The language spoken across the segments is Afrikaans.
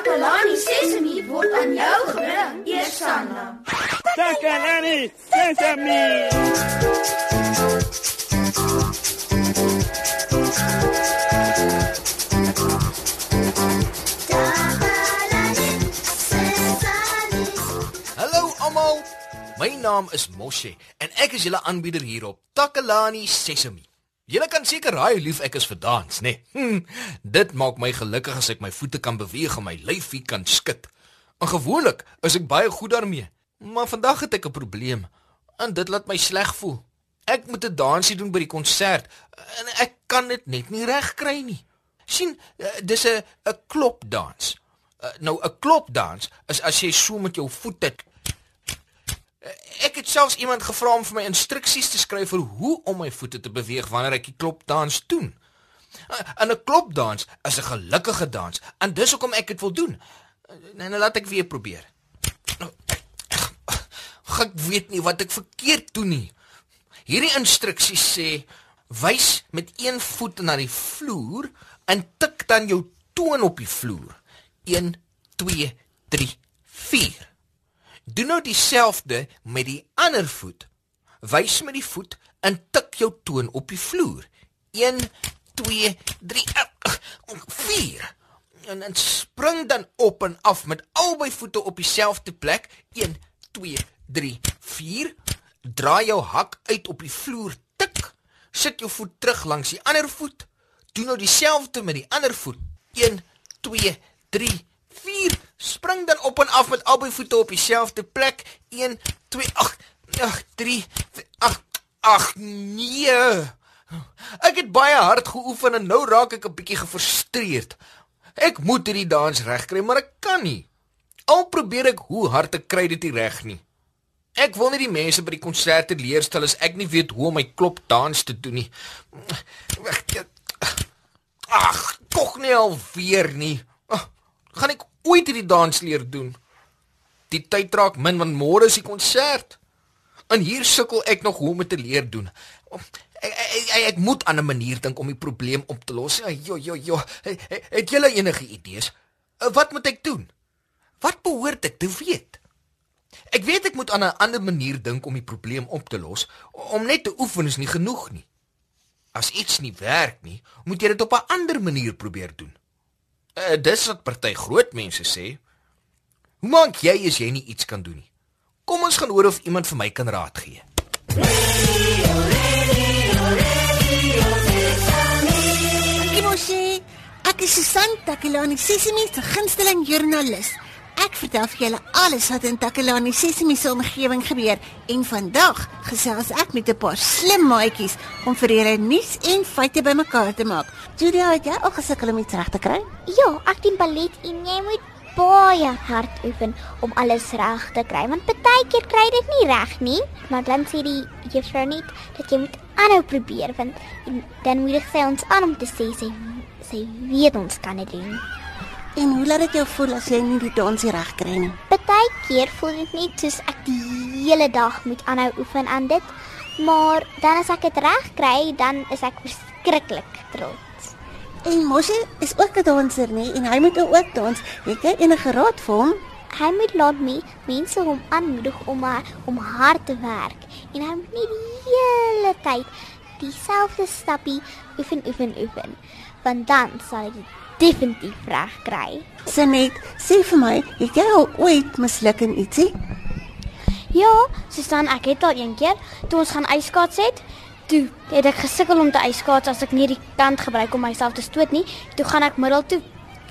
Takalani Sesemi word aan jou gebring, Eersanna. Takalani Sesemi. Hallo almal. My naam is Moshe en ek is julle aanbieder hier op Takalani Sesemi. Julle kan seker raai hoe lief ek is vir dans, né? Nee? Hm, dit maak my gelukkig as ek my voete kan beweeg en my lyfie kan skud. En gewoonlik is ek baie goed daarmee, maar vandag het ek 'n probleem en dit laat my sleg voel. Ek moet 'n dansie doen by die konsert en ek kan dit net nie reg kry nie. sien, eh, dis 'n 'n klopdans. Uh, nou 'n klopdans is as jy so met jou voete Ek het selfs iemand gevra om vir my instruksies te skryf vir hoe om my voete te beweeg wanneer ek die klopdans doen. En 'n klopdans is 'n gelukkige dans en dis hoekom ek dit wil doen. Nou laat ek weer probeer. Ek weet nie wat ek verkeerd doen nie. Hierdie instruksies sê wys met een voet na die vloer en tik dan jou toon op die vloer. 1 2 3 4 Doen nou dieselfde met die ander voet. Wys met die voet en tik jou toon op die vloer. 1 2 3 4 en en spring dan op en af met albei voete op dieselfde plek. 1 2 3 4 Draai jou hak uit op die vloer. Tik. Sit jou voet terug langs die ander voet. Doen nou dieselfde met die ander voet. 1 2 3 4 Spring dan op en af met albei voete op dieselfde plek. 1 2 8 8 3 8 8 nee. Ek het baie hard geoefen en nou raak ek 'n bietjie gefrustreerd. Ek moet hierdie dans regkry, maar ek kan nie. Al probeer ek hoe hard ek kry dit reg nie. Ek wil nie die mense by die konserte leer stel as ek nie weet hoe om my klop dans te doen nie. Ag, tog nie alweer nie. Ag, gaan ek ooit hierdie dans leer doen? Die tyd raak min want môre is die konsert. En hier sukkel ek nog hoe om dit te leer doen. Ek, ek, ek, ek moet aan 'n manier dink om die probleem op te los. Jo jo jo. Het julle enige idees? Wat moet ek doen? Wat behoort ek te weet? Ek weet ek moet aan 'n ander manier dink om die probleem op te los. Om net te oefen is nie genoeg nie. As iets nie werk nie, moet jy dit op 'n ander manier probeer doen. Uh, dis wat party groot mense sê. Hoe maak jy as jy nie iets kan doen nie? Kom ons gaan hoor of iemand vir my kan raad gee. Kimoshe, ek is Susan Takelani, Sesimi se gunsteling joernalis. Vertel vir julle alles wat in Takelani Sesimi se omgewing gebeur en vandag gesels ek met 'n paar slim maatjies om vir julle nuus en feite bymekaar te maak. Julia, het jy al gesukkel om iets reg te kry? Ja, ek doen ballet en jy moet baie hard oefen om alles reg te kry want partykeer kry jy dit nie reg nie. Maar dan sê die juffrou net dat jy moet aanhou probeer want dan moet sy ons aan om te sê sy sy weet ons kan dit doen. En hoe laat dit jou voel as jy nie die dansie reg kry nie? Partykeer voel dit net soos ek die hele dag moet aanhou oefen aan dit. Maar dan as ek dit reg kry, dan is ek verskriklik trots. En Moshi is ook 'n danser nie en hy moet ook dans. Het jy enige raad vir hom? Hy moet laat my mense hom aanmoedig om om hard te werk en hy moet nie die hele tyd dieselfde stappie oefen oefen oefen. Want dan sal hy definitief reg kry. Sanet, sê vir my, het jy al ooit misluk in ietsie? Ja, Susan, ek het al een keer toe ons gaan ijskaats het. Toe het ek gesukkel om te ijskaats as ek nie die kant gebruik om myself te stoot nie. Toe gaan ek middel toe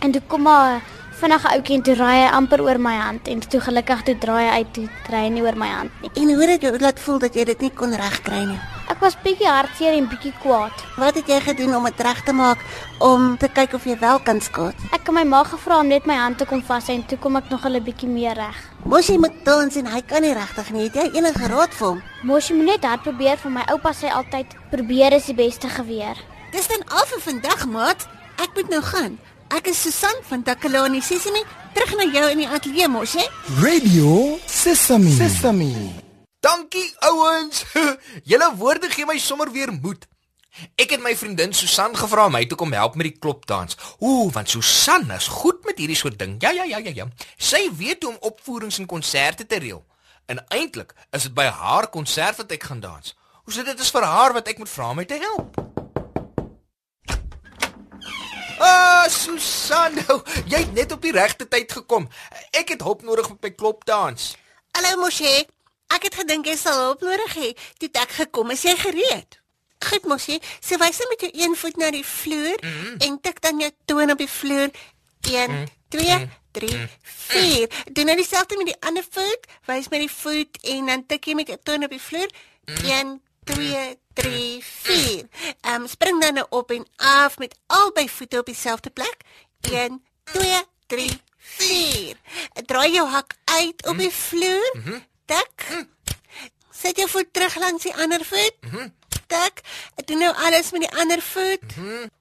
en toe kom maar vinnige ouetjie en toe raai hy amper oor my hand en toe gelukkig toe draai hy uit toe draai hy nie oor my hand nie. En hoe het jy laat voel dat jy dit nie kon regkry nie? Ek was bietjie hartseer en bietjie kwaad. Wat het jy gedoen om dit reg te maak om te kyk of jy wel kan skaats? Ek het my ma gevra om net my hand te kom vas en toe kom ek nog 'n bietjie meer reg. Mosie moet dans en hy kan nie regtig nie. Het jy enige raad vir hom? Mosie moet net hard probeer vir my oupa sê altyd probeer is die beste geweer. Dis dan al vir vandag, maat. Ek moet nou gaan. Ek is Susan van Takalani Sesimi, terug na jou in die ateljee mos, hè? Radio Sesame. Sesame. Dankie ouens. Julle woorde gee my sommer weer moed. Ek het my vriendin Susan gevra om my toe kom help met die klopdans. Ooh, want Susan is goed met hierdie soort ding. Ja, ja, ja, ja, ja. Sy weet hoe om opvoerings en konserte te reël. En eintlik is dit by haar konsert wat ek gaan dans. Hoe sê dit is vir haar wat ek moet vra om my te help? Ah, Susan, nou, jy het net op die regte tyd gekom. Ek het hulp nodig met my klopdans. Hallo Moshe. Ek het gedink jy sal hulp nodig hê. Toe ek gekom, is jy gereed? Goed Moshe, so wys net met jou een voet na die vloer mm -hmm. en tik dan jou toon op die vloer. 1 2 3 4. Doen nou dieselfde met die ander voet. Wys met die voet en dan tik jy met jou toon op die vloer. 1 2 3 4. Ehm spring dan nou op en af met albei voete op dieselfde plek. 1 2 3 4. Draai jou hak uit op die vloer. Tik. Sit jou voet terug langs die ander voet. Tik. Ek doen nou alles met die ander voet.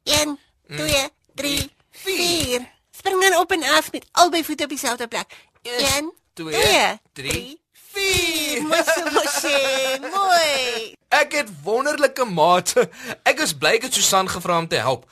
1 2 3 4. Spring dan op en af met albei voete op dieselfde plek. 1 2 3 4. Mosse mosse. Mooi. Ek het wonderlike mate. Ek is bly ek het Susan gevra om te help.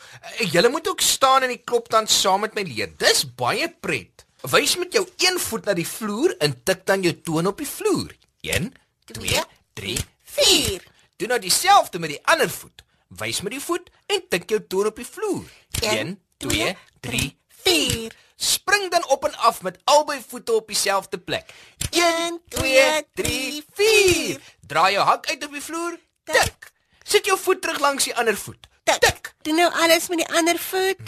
Julle moet ook staan en die klopdans saam met my leer. Dis baie pret. Wys met jou een voet na die vloer en tik dan jou toon op die vloer. 1 2 3 4. Doen nou dieselfde met die ander voet. Wys met die voet en tik jou toon op die vloer. 1 2 3 4. Spring dan op en af met albei voete op dieselfde plek. 1 2 3 4. Draai jou hak uit op die vloer. Tik. Sit jou voet terug langs die ander voet. Tik. Doen nou alles met die ander voet.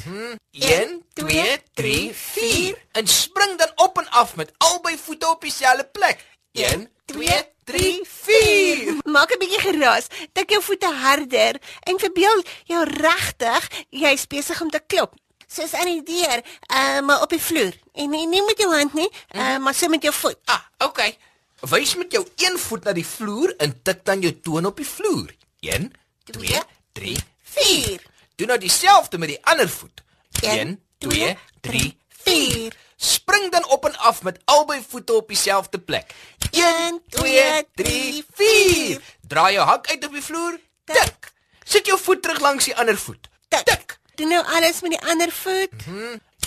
1 2 3 4. En spring dan op en af met albei voete op dieselfde plek. 1 2 3 4. Maak 'n bietjie geraas. Tik jou voete harder en verbeel jou regtig jy's besig om te klop. Soos aan die deur, uh, maar op die vloer. En nie, nie met jou hand nie, uh, maar so met jou voet. Ah, okay. Wys met jou een voet na die vloer en tik dan jou toon op die vloer. 1 2 3 4. Doen nou dieselfde met die ander voet. 1 1 2 3 4. Spring dan op en af met albei voete op dieselfde plek. 1 2 3 4. Draai jou hak uit op die vloer. Tik. Sit jou voet terug langs die ander voet. Tik. Doen nou alles met die ander voet.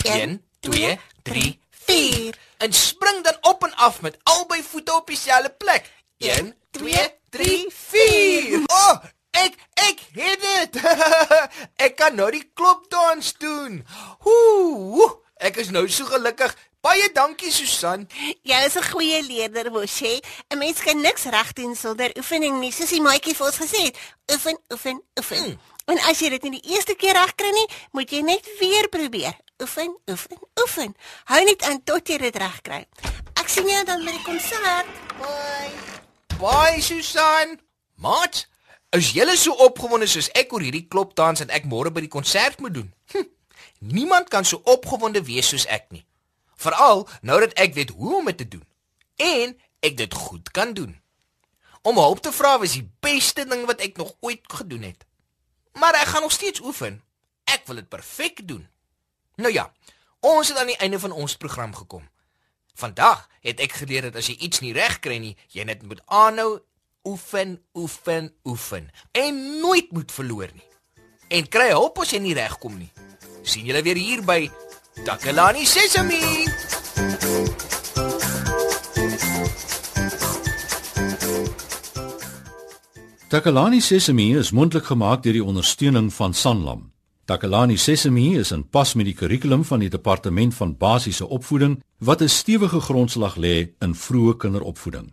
1 2 3 4. En spring dan op en af met albei voete op dieselfde plek. 1 2 3 4. Oh, ek ek het dit. ek kan nou die klopdans doen. Ooh, ek is nou so gelukkig. Baie dankie Susan. Jy is 'n goeie leerder, Moshe. 'n Mens kan niks reg doen sonder oefening nie, soos die maatjie vir ons gesê het. Oefen, oefen, oefen. Mm. En as jy dit nie die eerste keer reg kry nie, moet jy net weer probeer. Oefen, oefen, oefen. Hou net aan tot jy dit reg kry. Ek sien jou dan by die konsert. Bye. Bye Susan. Maat, is julle so opgewonde soos ek oor hierdie klopdans en ek môre by die konsert moet doen? Hm, niemand kan so opgewonde wees soos ek nie. Veral nou dat ek weet hoe om dit te doen en ek dit goed kan doen. Om hulp te vra was die beste ding wat ek nog ooit gedoen het. Maar ek gaan nog steeds oefen. Ek wil dit perfek doen. Nou ja, ons het aan die einde van ons program gekom. Vandag het ek geleer dat as jy iets nie reg kry nie, jy net moet aanhou oefen, oefen, oefen en nooit moet verloor nie. En kry hulp as jy nie regkom nie. sien julle weer hier by Takalani Sesemi. Takalani Sesemi is mondelik gemaak deur die ondersteuning van Sanlam. Takalani Sesemi is in pas met die kurrikulum van die Departement van Basiese Opvoeding wat 'n stewige grondslag lê in vroeë kinderopvoeding.